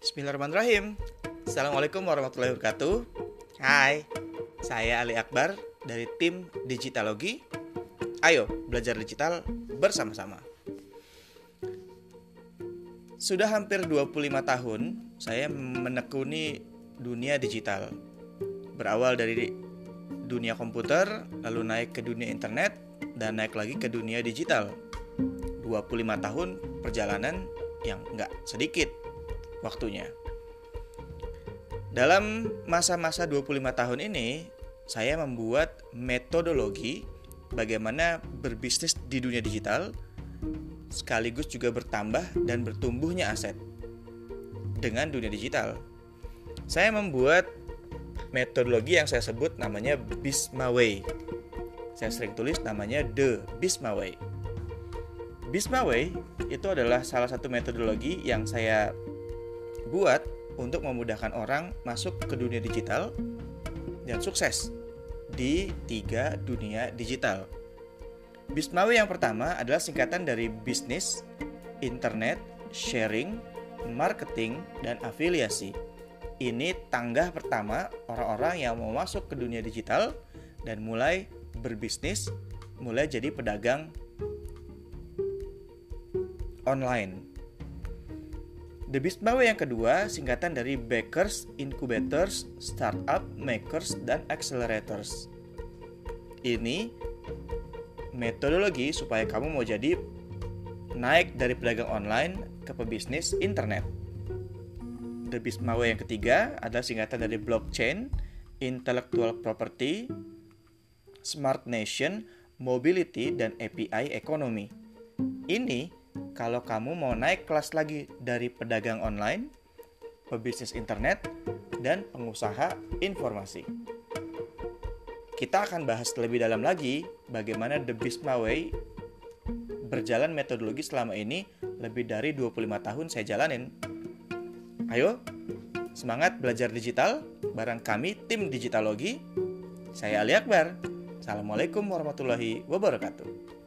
Bismillahirrahmanirrahim. Assalamualaikum warahmatullahi wabarakatuh. Hai, saya Ali Akbar dari tim Digitalogi. Ayo belajar digital bersama-sama. Sudah hampir 25 tahun saya menekuni dunia digital. Berawal dari dunia komputer, lalu naik ke dunia internet, dan naik lagi ke dunia digital. 25 tahun perjalanan yang nggak sedikit waktunya. Dalam masa-masa 25 tahun ini, saya membuat metodologi bagaimana berbisnis di dunia digital sekaligus juga bertambah dan bertumbuhnya aset dengan dunia digital. Saya membuat metodologi yang saya sebut namanya Bisma Way. Saya sering tulis namanya The Bisma Way. Bisma Way itu adalah salah satu metodologi yang saya buat untuk memudahkan orang masuk ke dunia digital dan sukses di tiga dunia digital. Bismawi yang pertama adalah singkatan dari bisnis, internet, sharing, marketing, dan afiliasi. Ini tangga pertama orang-orang yang mau masuk ke dunia digital dan mulai berbisnis, mulai jadi pedagang online. The Bismawe yang kedua singkatan dari Bakers, Incubators, Startup, Makers, dan Accelerators. Ini metodologi supaya kamu mau jadi naik dari pedagang online ke pebisnis internet. The Bismawe yang ketiga adalah singkatan dari blockchain, intellectual property, smart nation, mobility, dan API ekonomi. Ini kalau kamu mau naik kelas lagi dari pedagang online, pebisnis internet, dan pengusaha informasi. Kita akan bahas lebih dalam lagi bagaimana The Bisma Way berjalan metodologi selama ini lebih dari 25 tahun saya jalanin. Ayo, semangat belajar digital bareng kami tim Digitalogi. Saya Ali Akbar. Assalamualaikum warahmatullahi wabarakatuh.